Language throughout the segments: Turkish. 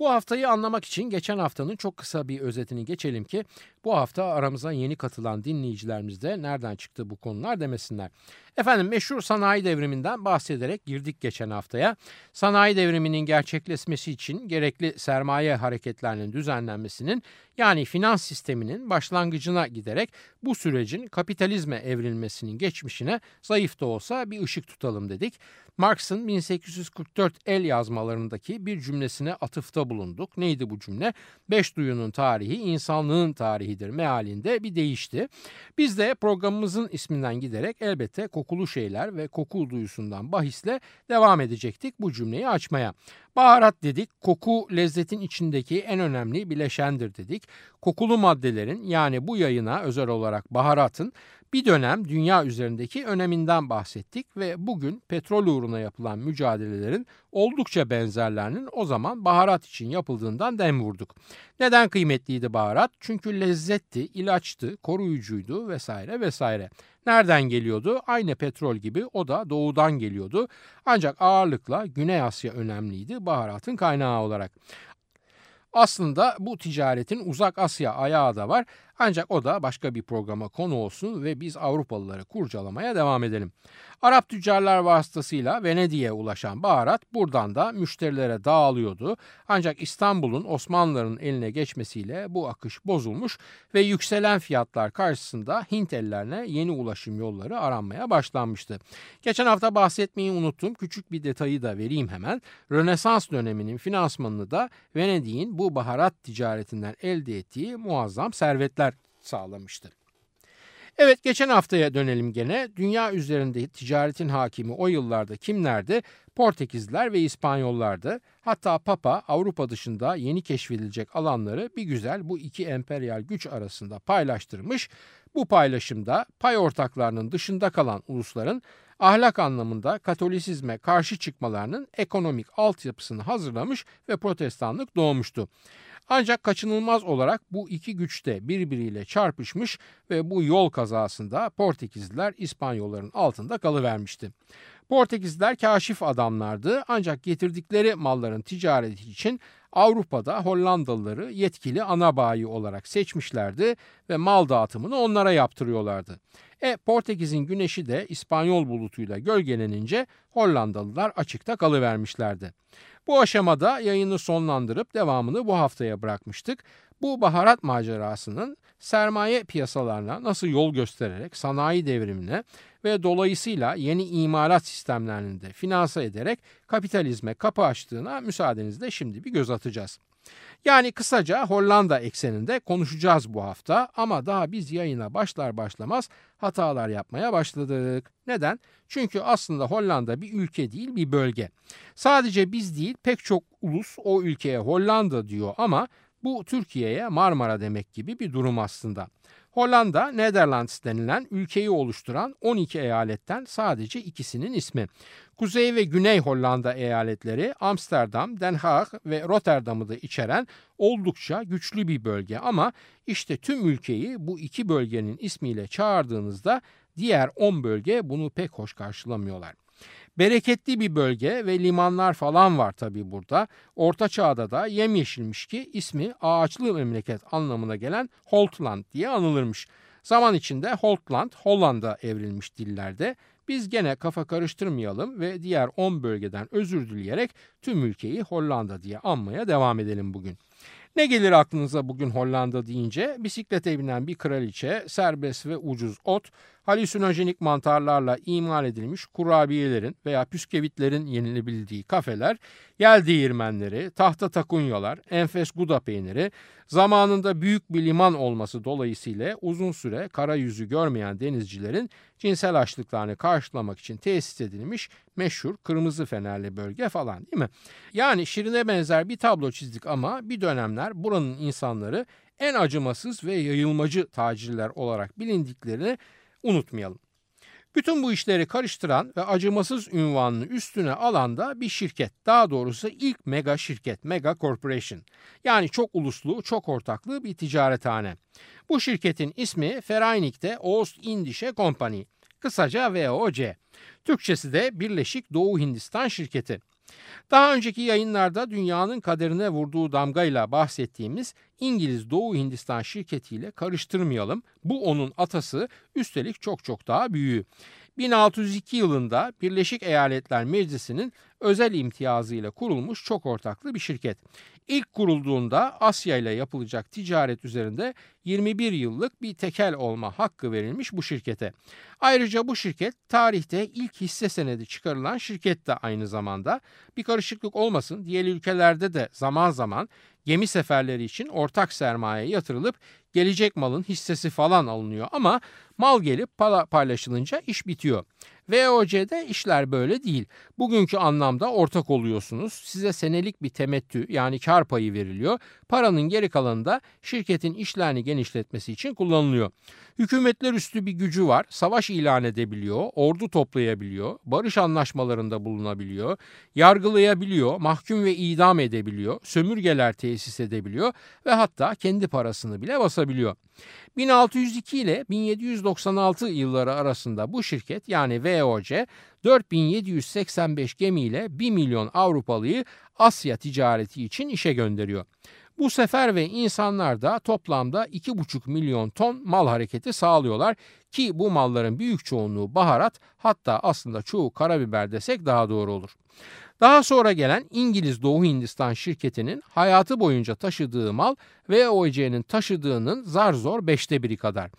Bu haftayı anlamak için geçen haftanın çok kısa bir özetini geçelim ki bu hafta aramıza yeni katılan dinleyicilerimiz de nereden çıktı bu konular demesinler. Efendim meşhur sanayi devriminden bahsederek girdik geçen haftaya. Sanayi devriminin gerçekleşmesi için gerekli sermaye hareketlerinin düzenlenmesinin yani finans sisteminin başlangıcına giderek bu sürecin kapitalizme evrilmesinin geçmişine zayıf da olsa bir ışık tutalım dedik. Marx'ın 1844 el yazmalarındaki bir cümlesine atıfta bulunduk. Neydi bu cümle? Beş duyunun tarihi insanlığın tarihidir mealinde bir değişti. Biz de programımızın isminden giderek elbette kokulu şeyler ve koku duyusundan bahisle devam edecektik bu cümleyi açmaya. Baharat dedik, koku lezzetin içindeki en önemli bileşendir dedik. Kokulu maddelerin yani bu yayına özel olarak baharatın bir dönem dünya üzerindeki öneminden bahsettik ve bugün petrol uğruna yapılan mücadelelerin oldukça benzerlerinin o zaman baharat için yapıldığından dem vurduk. Neden kıymetliydi baharat? Çünkü lezzetti, ilaçtı, koruyucuydu vesaire vesaire. Nereden geliyordu? Aynı petrol gibi o da doğudan geliyordu. Ancak ağırlıkla Güney Asya önemliydi baharatın kaynağı olarak. Aslında bu ticaretin uzak Asya ayağı da var ancak o da başka bir programa konu olsun ve biz Avrupalıları kurcalamaya devam edelim. Arap tüccarlar vasıtasıyla Venedik'e ulaşan baharat buradan da müşterilere dağılıyordu. Ancak İstanbul'un Osmanlıların eline geçmesiyle bu akış bozulmuş ve yükselen fiyatlar karşısında Hint ellerine yeni ulaşım yolları aranmaya başlanmıştı. Geçen hafta bahsetmeyi unuttum. Küçük bir detayı da vereyim hemen. Rönesans döneminin finansmanını da Venedik'in bu baharat ticaretinden elde ettiği muazzam servetler sağlamıştı. Evet geçen haftaya dönelim gene. Dünya üzerinde ticaretin hakimi o yıllarda kimlerdi? Portekizliler ve İspanyollardı. Hatta Papa Avrupa dışında yeni keşfedilecek alanları bir güzel bu iki emperyal güç arasında paylaştırmış. Bu paylaşımda pay ortaklarının dışında kalan ulusların ahlak anlamında Katolisizme karşı çıkmalarının ekonomik altyapısını hazırlamış ve protestanlık doğmuştu. Ancak kaçınılmaz olarak bu iki güç de birbiriyle çarpışmış ve bu yol kazasında Portekizliler İspanyolların altında kalıvermişti. Portekizliler kaşif adamlardı ancak getirdikleri malların ticareti için Avrupa'da Hollandalıları yetkili ana bayi olarak seçmişlerdi ve mal dağıtımını onlara yaptırıyorlardı. E Portekiz'in güneşi de İspanyol bulutuyla gölgelenince Hollandalılar açıkta kalıvermişlerdi. Bu aşamada yayını sonlandırıp devamını bu haftaya bırakmıştık. Bu baharat macerasının sermaye piyasalarına nasıl yol göstererek sanayi devrimine ve dolayısıyla yeni imalat sistemlerini de finanse ederek kapitalizme kapı açtığına müsaadenizle şimdi bir göz atacağız. Yani kısaca Hollanda ekseninde konuşacağız bu hafta ama daha biz yayına başlar başlamaz hatalar yapmaya başladık. Neden? Çünkü aslında Hollanda bir ülke değil bir bölge. Sadece biz değil pek çok ulus o ülkeye Hollanda diyor ama bu Türkiye'ye Marmara demek gibi bir durum aslında. Hollanda, Netherlands denilen ülkeyi oluşturan 12 eyaletten sadece ikisinin ismi. Kuzey ve Güney Hollanda eyaletleri Amsterdam, Den Haag ve Rotterdam'ı da içeren oldukça güçlü bir bölge ama işte tüm ülkeyi bu iki bölgenin ismiyle çağırdığınızda diğer 10 bölge bunu pek hoş karşılamıyorlar. Bereketli bir bölge ve limanlar falan var tabii burada. Orta çağda da yemyeşilmiş ki ismi ağaçlı memleket anlamına gelen Holtland diye anılırmış. Zaman içinde Holtland Hollanda evrilmiş dillerde. Biz gene kafa karıştırmayalım ve diğer 10 bölgeden özür dileyerek tüm ülkeyi Hollanda diye anmaya devam edelim bugün. Ne gelir aklınıza bugün Hollanda deyince? Bisiklete binen bir kraliçe, serbest ve ucuz ot, halüsinojenik mantarlarla imal edilmiş kurabiyelerin veya püskevitlerin yenilebildiği kafeler, yel değirmenleri, tahta takunyalar, enfes guda peyniri, zamanında büyük bir liman olması dolayısıyla uzun süre kara yüzü görmeyen denizcilerin cinsel açlıklarını karşılamak için tesis edilmiş meşhur kırmızı fenerli bölge falan değil mi? Yani şirine benzer bir tablo çizdik ama bir dönemler buranın insanları en acımasız ve yayılmacı tacirler olarak bilindiklerini unutmayalım. Bütün bu işleri karıştıran ve acımasız ünvanını üstüne alan da bir şirket. Daha doğrusu ilk mega şirket, Mega Corporation. Yani çok uluslu, çok ortaklı bir ticarethane. Bu şirketin ismi Feraynik'te Ost Indische Company. Kısaca VOC. Türkçesi de Birleşik Doğu Hindistan Şirketi. Daha önceki yayınlarda dünyanın kaderine vurduğu damgayla bahsettiğimiz İngiliz Doğu Hindistan şirketiyle karıştırmayalım. Bu onun atası üstelik çok çok daha büyüğü. 1602 yılında Birleşik Eyaletler Meclisi'nin özel imtiyazıyla kurulmuş çok ortaklı bir şirket. İlk kurulduğunda Asya ile yapılacak ticaret üzerinde 21 yıllık bir tekel olma hakkı verilmiş bu şirkete. Ayrıca bu şirket tarihte ilk hisse senedi çıkarılan şirket de aynı zamanda. Bir karışıklık olmasın diğer ülkelerde de zaman zaman gemi seferleri için ortak sermaye yatırılıp gelecek malın hissesi falan alınıyor ama mal gelip paylaşılınca iş bitiyor. VOC'de işler böyle değil. Bugünkü anlamda ortak oluyorsunuz. Size senelik bir temettü yani kar payı veriliyor. Paranın geri kalanı da şirketin işlerini genişletmesi için kullanılıyor. Hükümetler üstü bir gücü var. Savaş ilan edebiliyor, ordu toplayabiliyor, barış anlaşmalarında bulunabiliyor, yargılayabiliyor, mahkum ve idam edebiliyor, sömürgeler tesis edebiliyor ve hatta kendi parasını bile basabiliyor. 1602 ile 1796 yılları arasında bu şirket yani VOC 4785 gemiyle 1 milyon Avrupalıyı Asya ticareti için işe gönderiyor. Bu sefer ve insanlar da toplamda 2,5 milyon ton mal hareketi sağlıyorlar ki bu malların büyük çoğunluğu baharat hatta aslında çoğu karabiber desek daha doğru olur. Daha sonra gelen İngiliz Doğu Hindistan şirketinin hayatı boyunca taşıdığı mal VOC'nin taşıdığının zar zor beşte biri kadar.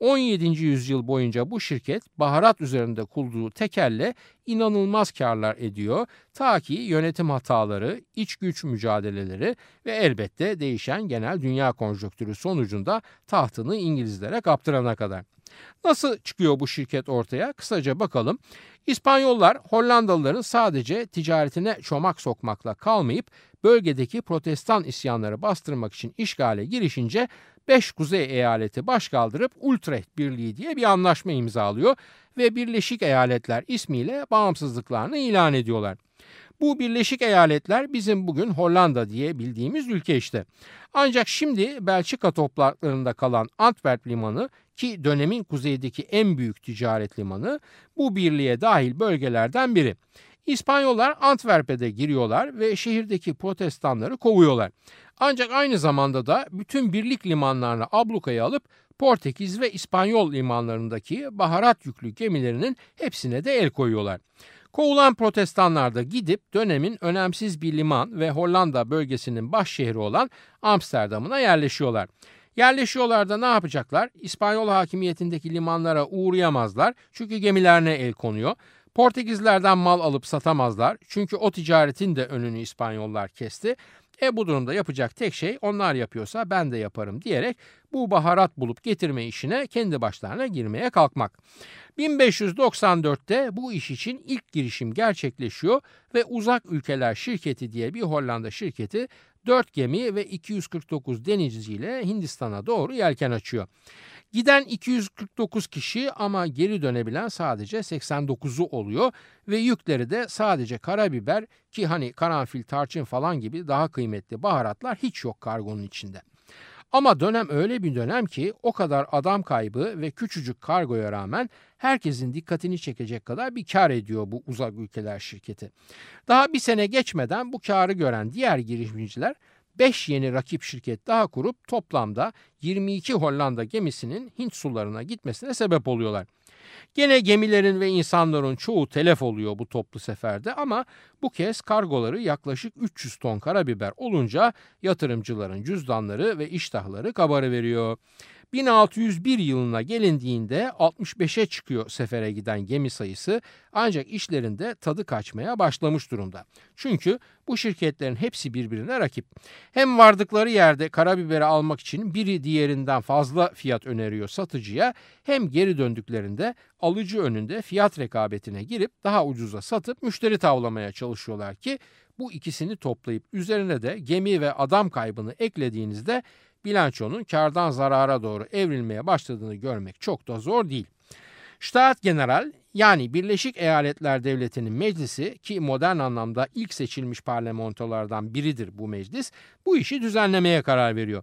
17. yüzyıl boyunca bu şirket baharat üzerinde kurduğu tekelle inanılmaz karlar ediyor. Ta ki yönetim hataları, iç güç mücadeleleri ve elbette değişen genel dünya konjonktürü sonucunda tahtını İngilizlere kaptırana kadar. Nasıl çıkıyor bu şirket ortaya? Kısaca bakalım. İspanyollar Hollandalıların sadece ticaretine çomak sokmakla kalmayıp bölgedeki protestan isyanları bastırmak için işgale girişince 5 kuzey eyaleti başkaldırıp Utrecht Birliği diye bir anlaşma imzalıyor ve Birleşik Eyaletler ismiyle bağımsızlıklarını ilan ediyorlar. Bu Birleşik Eyaletler bizim bugün Hollanda diye bildiğimiz ülke işte. Ancak şimdi Belçika topraklarında kalan Antwerp limanı ki dönemin kuzeydeki en büyük ticaret limanı bu birliğe dahil bölgelerden biri. İspanyollar Antwerp'e de giriyorlar ve şehirdeki protestanları kovuyorlar. Ancak aynı zamanda da bütün birlik limanlarını ablukaya alıp Portekiz ve İspanyol limanlarındaki baharat yüklü gemilerinin hepsine de el koyuyorlar. Kovulan protestanlar da gidip dönemin önemsiz bir liman ve Hollanda bölgesinin baş şehri olan Amsterdam'ına yerleşiyorlar. Yerleşiyorlar da ne yapacaklar? İspanyol hakimiyetindeki limanlara uğrayamazlar çünkü gemilerine el konuyor. Portekizlerden mal alıp satamazlar çünkü o ticaretin de önünü İspanyollar kesti. E bu durumda yapacak tek şey onlar yapıyorsa ben de yaparım diyerek bu baharat bulup getirme işine kendi başlarına girmeye kalkmak. 1594'te bu iş için ilk girişim gerçekleşiyor ve Uzak Ülkeler Şirketi diye bir Hollanda şirketi 4 gemi ve 249 denizciyle Hindistan'a doğru yelken açıyor. Giden 249 kişi ama geri dönebilen sadece 89'u oluyor ve yükleri de sadece karabiber ki hani karanfil, tarçın falan gibi daha kıymetli baharatlar hiç yok kargonun içinde. Ama dönem öyle bir dönem ki o kadar adam kaybı ve küçücük kargoya rağmen herkesin dikkatini çekecek kadar bir kar ediyor bu uzak ülkeler şirketi. Daha bir sene geçmeden bu karı gören diğer girişimciler 5 yeni rakip şirket daha kurup toplamda 22 Hollanda gemisinin Hint sularına gitmesine sebep oluyorlar. Gene gemilerin ve insanların çoğu telef oluyor bu toplu seferde ama bu kez kargoları yaklaşık 300 ton karabiber olunca yatırımcıların cüzdanları ve iştahları kabarı veriyor. 1601 yılına gelindiğinde 65'e çıkıyor sefere giden gemi sayısı ancak işlerinde tadı kaçmaya başlamış durumda. Çünkü bu şirketlerin hepsi birbirine rakip. Hem vardıkları yerde karabiberi almak için biri diğerinden fazla fiyat öneriyor satıcıya hem geri döndüklerinde alıcı önünde fiyat rekabetine girip daha ucuza satıp müşteri tavlamaya çalışıyorlar ki bu ikisini toplayıp üzerine de gemi ve adam kaybını eklediğinizde bilançonun kardan zarara doğru evrilmeye başladığını görmek çok da zor değil. Staat General yani Birleşik Eyaletler Devleti'nin meclisi ki modern anlamda ilk seçilmiş parlamentolardan biridir bu meclis bu işi düzenlemeye karar veriyor.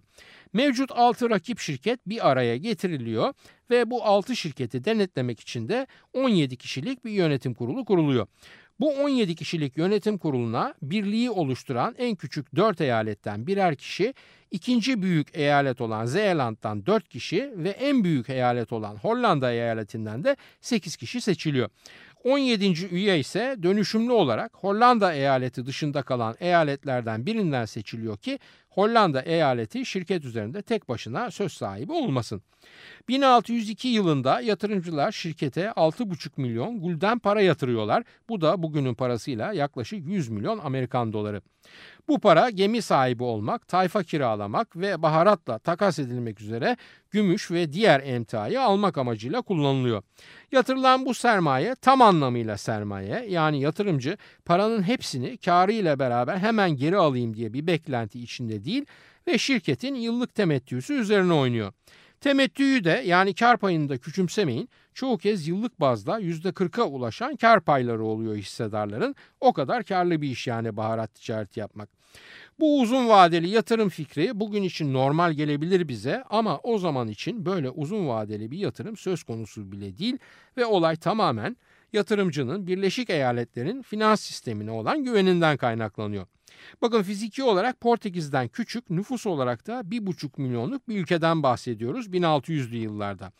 Mevcut 6 rakip şirket bir araya getiriliyor ve bu 6 şirketi denetlemek için de 17 kişilik bir yönetim kurulu kuruluyor. Bu 17 kişilik yönetim kuruluna birliği oluşturan en küçük 4 eyaletten birer kişi, ikinci büyük eyalet olan Zeeland'dan 4 kişi ve en büyük eyalet olan Hollanda eyaletinden de 8 kişi seçiliyor. 17. üye ise dönüşümlü olarak Hollanda eyaleti dışında kalan eyaletlerden birinden seçiliyor ki Hollanda eyaleti şirket üzerinde tek başına söz sahibi olmasın. 1602 yılında yatırımcılar şirkete 6,5 milyon gulden para yatırıyorlar. Bu da bugünün parasıyla yaklaşık 100 milyon Amerikan doları. Bu para gemi sahibi olmak, tayfa kiralamak ve baharatla takas edilmek üzere gümüş ve diğer emtiayı almak amacıyla kullanılıyor. Yatırılan bu sermaye tam anlamıyla sermaye yani yatırımcı paranın hepsini karı ile beraber hemen geri alayım diye bir beklenti içinde değil ve şirketin yıllık temettüsü üzerine oynuyor. Temettüyü de yani kar payını da küçümsemeyin. Çoğu kez yıllık bazda %40'a ulaşan kar payları oluyor hissedarların. O kadar karlı bir iş yani baharat ticareti yapmak. Bu uzun vadeli yatırım fikri bugün için normal gelebilir bize ama o zaman için böyle uzun vadeli bir yatırım söz konusu bile değil ve olay tamamen yatırımcının Birleşik Eyaletler'in finans sistemine olan güveninden kaynaklanıyor. Bakın fiziki olarak Portekiz'den küçük, nüfus olarak da 1,5 milyonluk bir ülkeden bahsediyoruz 1600'lü yıllarda.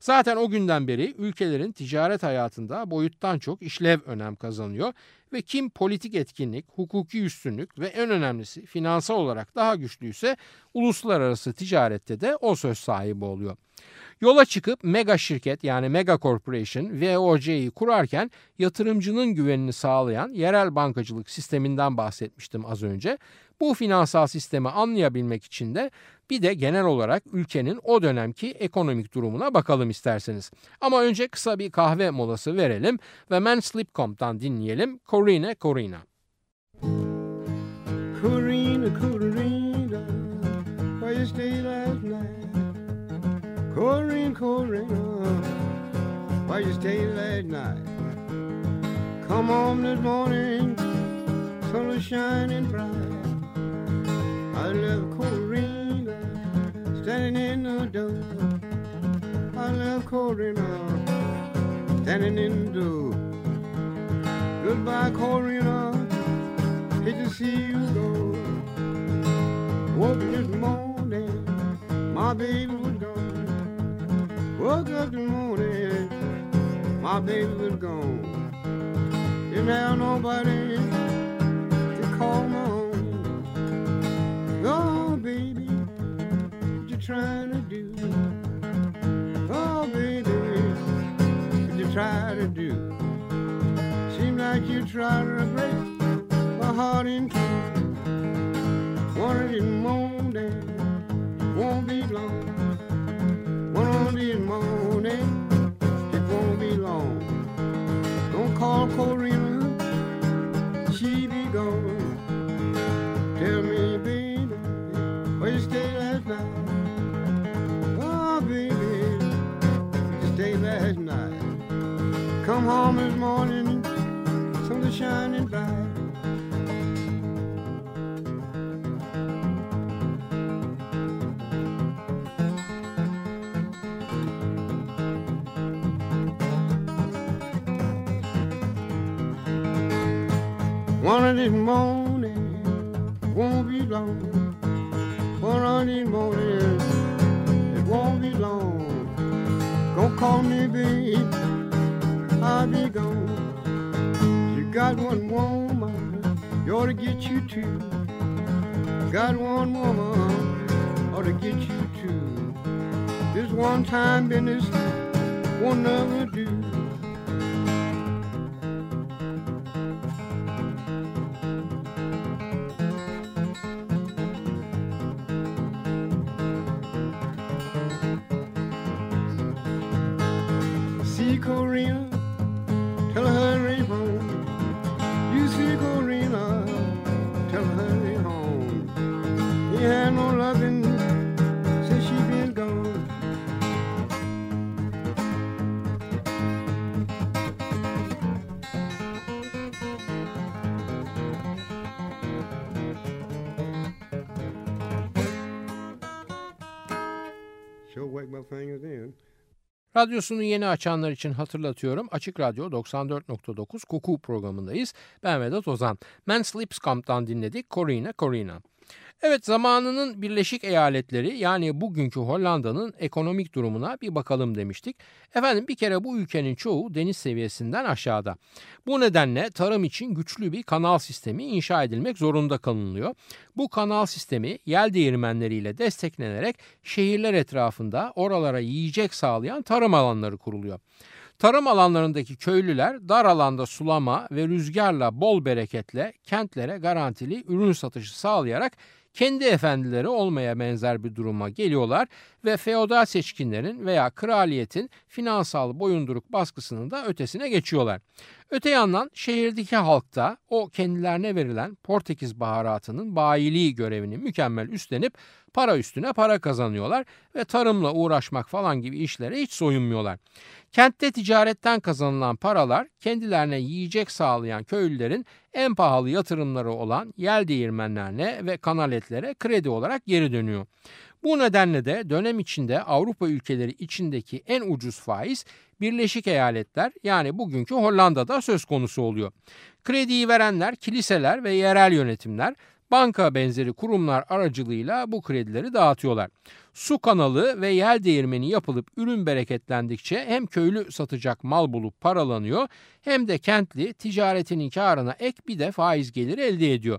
Zaten o günden beri ülkelerin ticaret hayatında boyuttan çok işlev önem kazanıyor ve kim politik etkinlik, hukuki üstünlük ve en önemlisi finansal olarak daha güçlüyse uluslararası ticarette de o söz sahibi oluyor. Yola çıkıp mega şirket yani mega corporation VOC'yi kurarken yatırımcının güvenini sağlayan yerel bankacılık sisteminden bahsetmiştim az önce. Bu finansal sistemi anlayabilmek için de bir de genel olarak ülkenin o dönemki ekonomik durumuna bakalım isterseniz. Ama önce kısa bir kahve molası verelim ve Man Slipcomp'tan dinleyelim Corina Corina. Corina Corina, why you stay? Corina, Corina, why you stay late night? Come home this morning, sun was shining bright. I love Corina standing in the door. I love Corina standing in the door. Goodbye, Corina, hate to see you go. Woke this morning, my baby. Woke up this morning, my baby was gone. Didn't have nobody to call my own. Oh, baby, what you trying to do? Oh, baby, what you trying to do? Seems like you trying to break my heart in two. Of these mornings won't be long She be gone. Tell me, baby, where you stay last night? Oh, baby, you stay last night. Come home One of these mornings won't be long. One of these mornings it won't be long. Go call me, babe. I'll be gone. You got one woman, you ought to get you two. Got one woman, ought to get you two. This one time business won't never Korean. Radyosunu yeni açanlar için hatırlatıyorum. Açık Radyo 94.9 Koku programındayız. Ben Vedat Ozan. Man Sleeps Camp'tan dinledik. Corina Corina. Evet zamanının Birleşik Eyaletleri yani bugünkü Hollanda'nın ekonomik durumuna bir bakalım demiştik. Efendim bir kere bu ülkenin çoğu deniz seviyesinden aşağıda. Bu nedenle tarım için güçlü bir kanal sistemi inşa edilmek zorunda kalınıyor. Bu kanal sistemi yel değirmenleriyle desteklenerek şehirler etrafında oralara yiyecek sağlayan tarım alanları kuruluyor. Tarım alanlarındaki köylüler dar alanda sulama ve rüzgarla bol bereketle kentlere garantili ürün satışı sağlayarak kendi efendileri olmaya benzer bir duruma geliyorlar ve feodal seçkinlerin veya kraliyetin finansal boyunduruk baskısının da ötesine geçiyorlar. Öte yandan şehirdeki halkta o kendilerine verilen Portekiz baharatının bayiliği görevini mükemmel üstlenip para üstüne para kazanıyorlar ve tarımla uğraşmak falan gibi işlere hiç soyunmuyorlar. Kentte ticaretten kazanılan paralar kendilerine yiyecek sağlayan köylülerin en pahalı yatırımları olan yel değirmenlerine ve kanaletlere kredi olarak geri dönüyor. Bu nedenle de dönem içinde Avrupa ülkeleri içindeki en ucuz faiz Birleşik Eyaletler yani bugünkü Hollanda'da söz konusu oluyor. Krediyi verenler kiliseler ve yerel yönetimler banka benzeri kurumlar aracılığıyla bu kredileri dağıtıyorlar. Su kanalı ve yel değirmeni yapılıp ürün bereketlendikçe hem köylü satacak mal bulup paralanıyor hem de kentli ticaretinin karına ek bir de faiz geliri elde ediyor.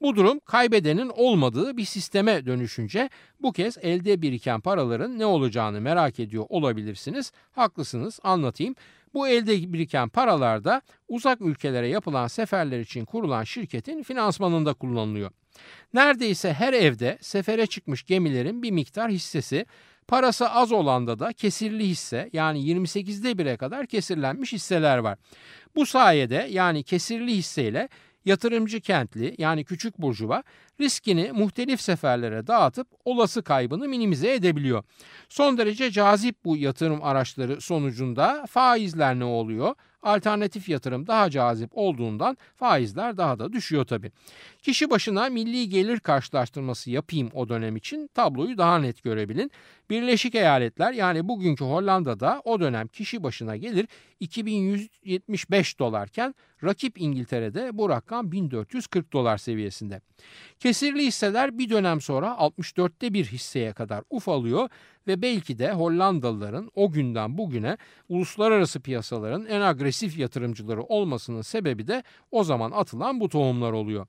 Bu durum kaybedenin olmadığı bir sisteme dönüşünce bu kez elde biriken paraların ne olacağını merak ediyor olabilirsiniz. Haklısınız anlatayım. Bu elde biriken paralar da uzak ülkelere yapılan seferler için kurulan şirketin finansmanında kullanılıyor. Neredeyse her evde sefere çıkmış gemilerin bir miktar hissesi Parası az olanda da kesirli hisse yani 28'de 1'e kadar kesirlenmiş hisseler var. Bu sayede yani kesirli hisseyle yatırımcı kentli yani küçük burjuva riskini muhtelif seferlere dağıtıp olası kaybını minimize edebiliyor. Son derece cazip bu yatırım araçları sonucunda faizler ne oluyor? Alternatif yatırım daha cazip olduğundan faizler daha da düşüyor tabii. Kişi başına milli gelir karşılaştırması yapayım o dönem için tabloyu daha net görebilin. Birleşik Eyaletler yani bugünkü Hollanda'da o dönem kişi başına gelir 2175 dolarken rakip İngiltere'de bu rakam 1440 dolar seviyesinde. Kesirli hisseler bir dönem sonra 64'te bir hisseye kadar ufalıyor ve belki de Hollandalıların o günden bugüne uluslararası piyasaların en agresif yatırımcıları olmasının sebebi de o zaman atılan bu tohumlar oluyor.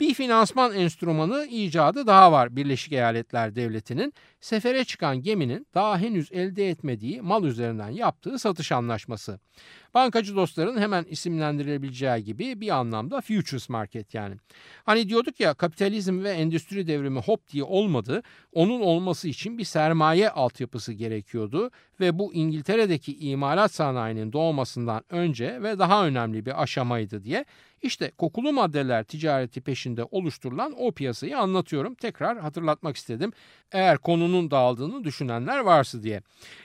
Bir finansman enstrümanı icadı daha var Birleşik Eyaletler Devleti'nin. Sefere çıkan geminin daha henüz elde etmediği mal üzerinden yaptığı satış anlaşması. Bankacı dostların hemen isimlendirilebileceği gibi bir anlamda futures market yani. Hani diyorduk ya kapitalizm ve endüstri devrimi hop diye olmadı. Onun olması için bir sermaye altyapısı gerekiyordu ve bu İngiltere'deki imalat sanayinin doğmasından önce ve daha önemli bir aşamaydı diye işte kokulu maddeler ticareti peşinde oluşturulan o piyasayı anlatıyorum. Tekrar hatırlatmak istedim. Eğer konunun dağıldığını düşünenler varsa diye.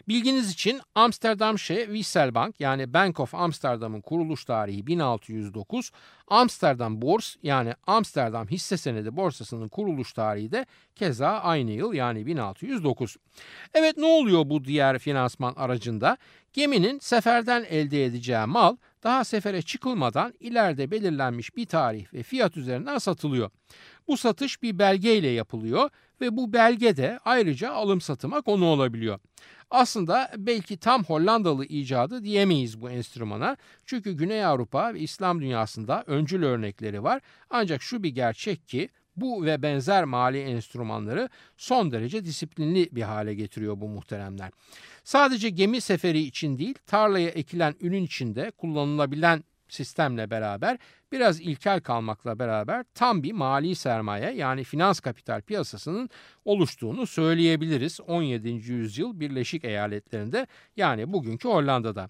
Bilginiz için Amsterdamsche Wisselbank yani Bank of Amsterdam'ın kuruluş tarihi 1609, Amsterdam Bors yani Amsterdam hisse senedi borsasının kuruluş tarihi de keza aynı yıl yani 1609. Evet ne oluyor bu diğer finansman aracında? Geminin seferden elde edeceği mal daha sefere çıkılmadan ileride belirlenmiş bir tarih ve fiyat üzerinden satılıyor. Bu satış bir belgeyle yapılıyor ve bu belge de ayrıca alım satıma konu olabiliyor. Aslında belki tam Hollandalı icadı diyemeyiz bu enstrümana. Çünkü Güney Avrupa ve İslam dünyasında öncül örnekleri var. Ancak şu bir gerçek ki bu ve benzer mali enstrümanları son derece disiplinli bir hale getiriyor bu muhteremler. Sadece gemi seferi için değil, tarlaya ekilen ürün içinde kullanılabilen sistemle beraber biraz ilkel kalmakla beraber tam bir mali sermaye yani finans kapital piyasasının oluştuğunu söyleyebiliriz 17. yüzyıl Birleşik Eyaletlerinde yani bugünkü Hollanda'da.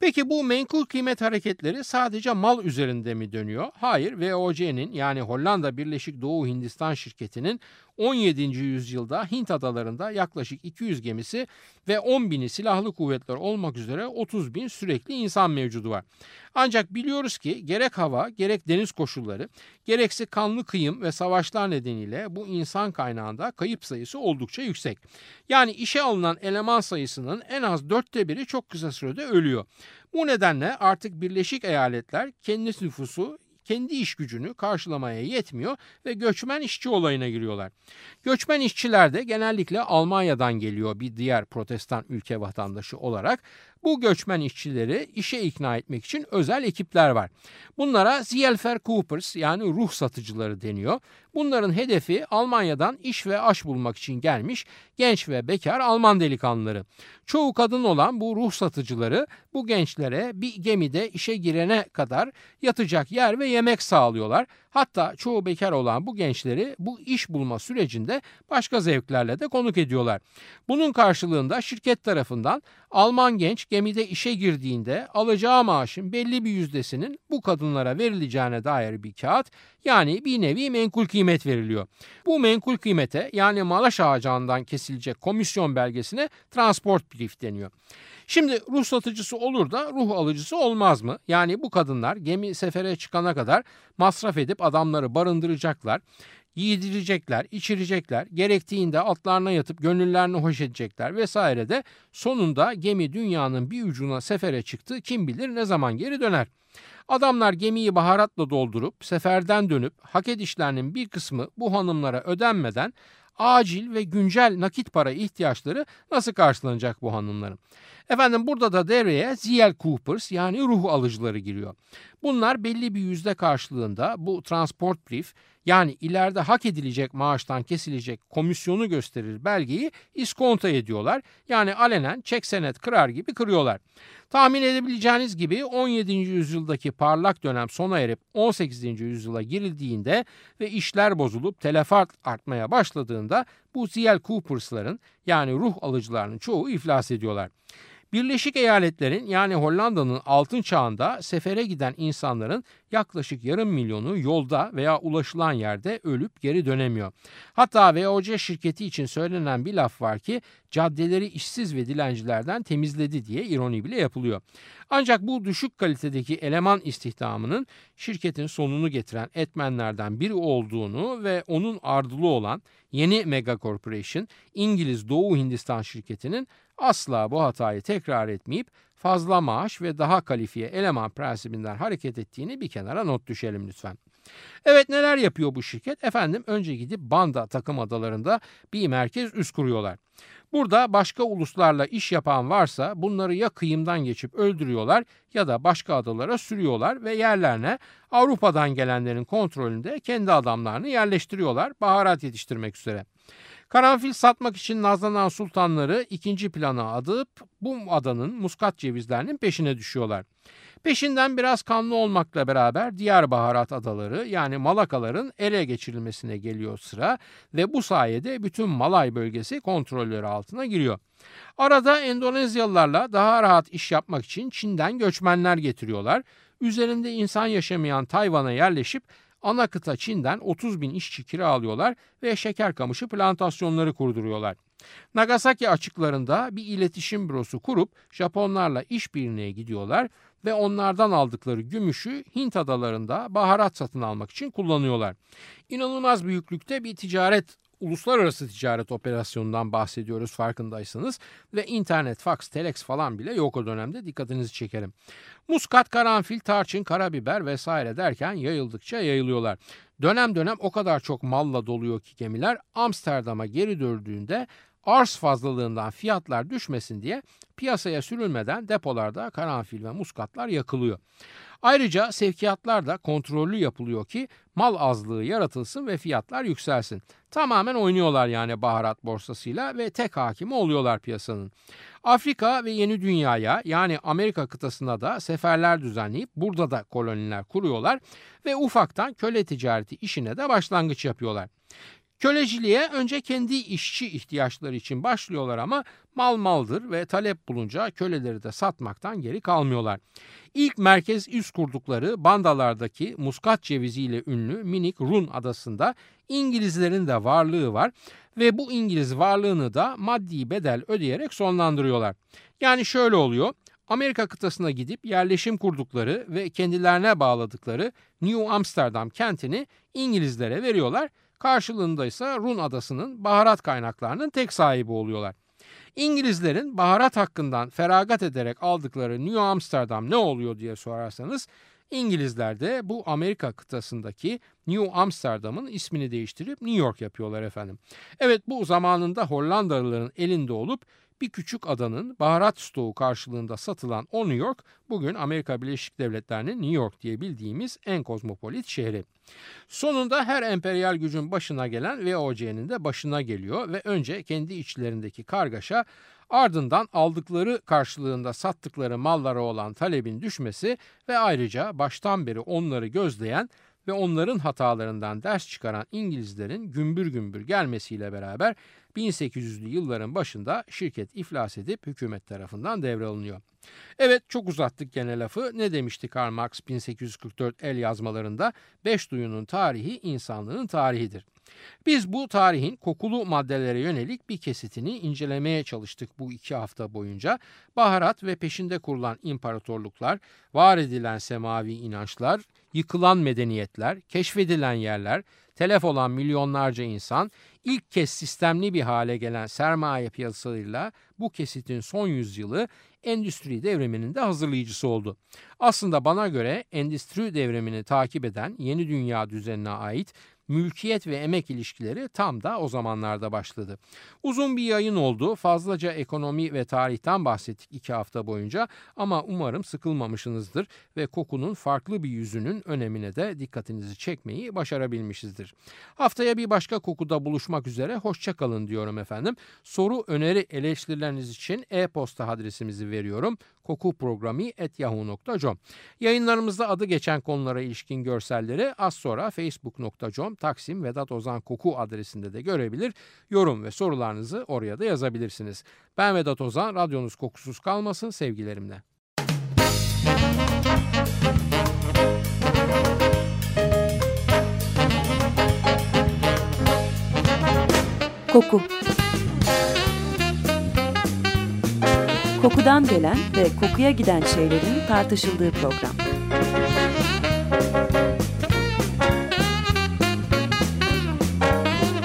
Peki bu menkul kıymet hareketleri sadece mal üzerinde mi dönüyor? Hayır, VOC'nin yani Hollanda Birleşik Doğu Hindistan şirketinin 17. yüzyılda Hint adalarında yaklaşık 200 gemisi ve 10 bini silahlı kuvvetler olmak üzere 30 bin sürekli insan mevcudu var. Ancak biliyoruz ki gerek hava gerek deniz koşulları gerekse kanlı kıyım ve savaşlar nedeniyle bu insan kaynağında kayıp sayısı oldukça yüksek. Yani işe alınan eleman sayısının en az dörtte biri çok kısa sürede ölüyor. Bu nedenle artık Birleşik Eyaletler kendi nüfusu kendi iş gücünü karşılamaya yetmiyor ve göçmen işçi olayına giriyorlar. Göçmen işçiler de genellikle Almanya'dan geliyor bir diğer protestan ülke vatandaşı olarak. Bu göçmen işçileri işe ikna etmek için özel ekipler var. Bunlara Zielfer Coopers yani ruh satıcıları deniyor. Bunların hedefi Almanya'dan iş ve aş bulmak için gelmiş genç ve bekar Alman delikanlıları. Çoğu kadın olan bu ruh satıcıları bu gençlere bir gemide işe girene kadar yatacak yer ve yemek sağlıyorlar. Hatta çoğu bekar olan bu gençleri bu iş bulma sürecinde başka zevklerle de konuk ediyorlar. Bunun karşılığında şirket tarafından Alman genç gemide işe girdiğinde alacağı maaşın belli bir yüzdesinin bu kadınlara verileceğine dair bir kağıt yani bir nevi menkul kıymet veriliyor. Bu menkul kıymete yani malaş ağacından kesilecek komisyon belgesine transport brief deniyor. Şimdi ruh satıcısı olur da ruh alıcısı olmaz mı? Yani bu kadınlar gemi sefere çıkana kadar masraf edip adamları barındıracaklar yiydirecekler, içirecekler, gerektiğinde altlarına yatıp gönüllerini hoş edecekler vesaire de. Sonunda gemi dünyanın bir ucuna sefere çıktı. Kim bilir ne zaman geri döner. Adamlar gemiyi baharatla doldurup seferden dönüp hak edişlerinin bir kısmı bu hanımlara ödenmeden acil ve güncel nakit para ihtiyaçları nasıl karşılanacak bu hanımların? Efendim burada da devreye ZL Coopers yani ruh alıcıları giriyor. Bunlar belli bir yüzde karşılığında bu transport brief yani ileride hak edilecek maaştan kesilecek komisyonu gösterir belgeyi iskonto ediyorlar. Yani alenen çek senet kırar gibi kırıyorlar. Tahmin edebileceğiniz gibi 17. yüzyıldaki parlak dönem sona erip 18. yüzyıla girildiğinde ve işler bozulup telefart artmaya başladığında bu ZL Coopers'ların yani ruh alıcılarının çoğu iflas ediyorlar. Birleşik Eyaletler'in yani Hollanda'nın altın çağında sefere giden insanların yaklaşık yarım milyonu yolda veya ulaşılan yerde ölüp geri dönemiyor. Hatta VOC şirketi için söylenen bir laf var ki caddeleri işsiz ve dilencilerden temizledi diye ironi bile yapılıyor. Ancak bu düşük kalitedeki eleman istihdamının şirketin sonunu getiren etmenlerden biri olduğunu ve onun ardılı olan yeni mega corporation İngiliz Doğu Hindistan şirketinin asla bu hatayı tekrar etmeyip fazla maaş ve daha kalifiye eleman prensibinden hareket ettiğini bir kenara not düşelim lütfen. Evet neler yapıyor bu şirket? Efendim önce gidip Banda takım adalarında bir merkez üst kuruyorlar. Burada başka uluslarla iş yapan varsa bunları ya kıyımdan geçip öldürüyorlar ya da başka adalara sürüyorlar ve yerlerine Avrupa'dan gelenlerin kontrolünde kendi adamlarını yerleştiriyorlar baharat yetiştirmek üzere. Karanfil satmak için nazlanan sultanları ikinci plana adıp bu adanın muskat cevizlerinin peşine düşüyorlar. Peşinden biraz kanlı olmakla beraber diğer baharat adaları yani Malakaların ele geçirilmesine geliyor sıra ve bu sayede bütün Malay bölgesi kontrolleri altına giriyor. Arada Endonezyalılarla daha rahat iş yapmak için Çin'den göçmenler getiriyorlar. Üzerinde insan yaşamayan Tayvan'a yerleşip ana kıta Çin'den 30 bin işçi kiralıyorlar ve şeker kamışı plantasyonları kurduruyorlar. Nagasaki açıklarında bir iletişim bürosu kurup Japonlarla işbirliğine gidiyorlar ve onlardan aldıkları gümüşü Hint adalarında baharat satın almak için kullanıyorlar. İnanılmaz büyüklükte bir ticaret uluslararası ticaret operasyonundan bahsediyoruz farkındaysanız ve internet, fax, telex falan bile yok o dönemde dikkatinizi çekerim. Muskat, karanfil, tarçın, karabiber vesaire derken yayıldıkça yayılıyorlar. Dönem dönem o kadar çok malla doluyor ki gemiler Amsterdam'a geri döndüğünde arz fazlalığından fiyatlar düşmesin diye piyasaya sürülmeden depolarda karanfil ve muskatlar yakılıyor. Ayrıca sevkiyatlar da kontrollü yapılıyor ki mal azlığı yaratılsın ve fiyatlar yükselsin. Tamamen oynuyorlar yani baharat borsasıyla ve tek hakimi oluyorlar piyasanın. Afrika ve yeni dünyaya yani Amerika kıtasına da seferler düzenleyip burada da koloniler kuruyorlar ve ufaktan köle ticareti işine de başlangıç yapıyorlar. Köleciliğe önce kendi işçi ihtiyaçları için başlıyorlar ama mal maldır ve talep bulunca köleleri de satmaktan geri kalmıyorlar. İlk merkez üst kurdukları bandalardaki muskat ceviziyle ünlü minik Run adasında İngilizlerin de varlığı var ve bu İngiliz varlığını da maddi bedel ödeyerek sonlandırıyorlar. Yani şöyle oluyor. Amerika kıtasına gidip yerleşim kurdukları ve kendilerine bağladıkları New Amsterdam kentini İngilizlere veriyorlar. Karşılığında ise Run adasının baharat kaynaklarının tek sahibi oluyorlar. İngilizlerin baharat hakkından feragat ederek aldıkları New Amsterdam ne oluyor diye sorarsanız İngilizler de bu Amerika kıtasındaki New Amsterdam'ın ismini değiştirip New York yapıyorlar efendim. Evet bu zamanında Hollandalıların elinde olup bir küçük adanın baharat stoğu karşılığında satılan o New York bugün Amerika Birleşik Devletleri'nin New York diye bildiğimiz en kozmopolit şehri. Sonunda her emperyal gücün başına gelen VOC'nin de başına geliyor ve önce kendi içlerindeki kargaşa ardından aldıkları karşılığında sattıkları mallara olan talebin düşmesi ve ayrıca baştan beri onları gözleyen ve onların hatalarından ders çıkaran İngilizlerin gümbür gümbür gelmesiyle beraber 1800'lü yılların başında şirket iflas edip hükümet tarafından devralınıyor. Evet çok uzattık gene lafı. Ne demişti Karl Marx 1844 el yazmalarında? Beş duyunun tarihi insanlığın tarihidir. Biz bu tarihin kokulu maddelere yönelik bir kesitini incelemeye çalıştık bu iki hafta boyunca. Baharat ve peşinde kurulan imparatorluklar, var edilen semavi inançlar, yıkılan medeniyetler, keşfedilen yerler, telef olan milyonlarca insan, ilk kez sistemli bir hale gelen sermaye piyasalarıyla bu kesitin son yüzyılı endüstri devriminin de hazırlayıcısı oldu. Aslında bana göre endüstri devrimini takip eden yeni dünya düzenine ait mülkiyet ve emek ilişkileri tam da o zamanlarda başladı. Uzun bir yayın oldu. Fazlaca ekonomi ve tarihten bahsettik iki hafta boyunca ama umarım sıkılmamışsınızdır ve kokunun farklı bir yüzünün önemine de dikkatinizi çekmeyi başarabilmişizdir. Haftaya bir başka kokuda buluşmak üzere hoşçakalın diyorum efendim. Soru, öneri, eleştirileriniz için e-posta adresimizi veriyorum kokuprogrami.yahoo.com Yayınlarımızda adı geçen konulara ilişkin görselleri az sonra facebook.com Taksim Vedat Ozan Koku adresinde de görebilir. Yorum ve sorularınızı oraya da yazabilirsiniz. Ben Vedat Ozan, radyonuz kokusuz kalmasın sevgilerimle. Koku Kokudan gelen ve kokuya giden şeylerin tartışıldığı program.